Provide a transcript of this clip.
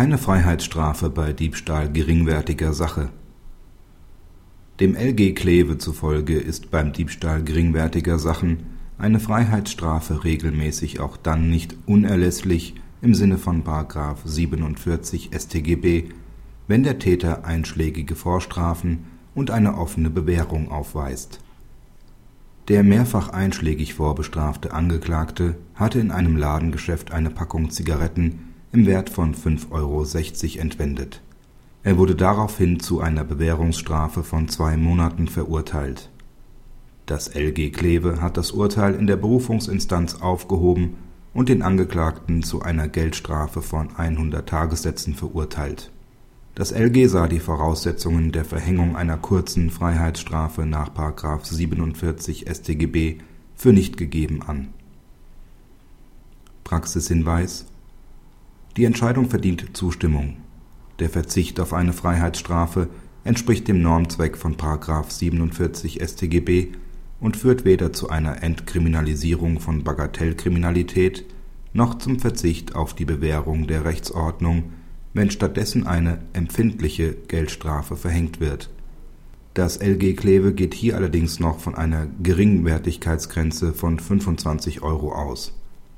Keine Freiheitsstrafe bei Diebstahl geringwertiger Sache. Dem LG Kleve zufolge ist beim Diebstahl geringwertiger Sachen eine Freiheitsstrafe regelmäßig auch dann nicht unerlässlich im Sinne von 47 StGB, wenn der Täter einschlägige Vorstrafen und eine offene Bewährung aufweist. Der mehrfach einschlägig vorbestrafte Angeklagte hatte in einem Ladengeschäft eine Packung Zigaretten im Wert von 5,60 Euro entwendet er wurde daraufhin zu einer Bewährungsstrafe von zwei Monaten verurteilt. Das LG Kleve hat das Urteil in der Berufungsinstanz aufgehoben und den Angeklagten zu einer Geldstrafe von 100 Tagessätzen verurteilt. Das LG sah die Voraussetzungen der Verhängung einer kurzen Freiheitsstrafe nach 47 StGB für nicht gegeben an. Praxishinweis Die Entscheidung verdient Zustimmung der Verzicht auf eine Freiheitsstrafe entspricht dem Normzweck von § 47 StGB und führt weder zu einer Entkriminalisierung von Bagatellkriminalität noch zum Verzicht auf die Bewährung der Rechtsordnung, wenn stattdessen eine empfindliche Geldstrafe verhängt wird. Das LG Kleve geht hier allerdings noch von einer Geringwertigkeitsgrenze von 25 Euro aus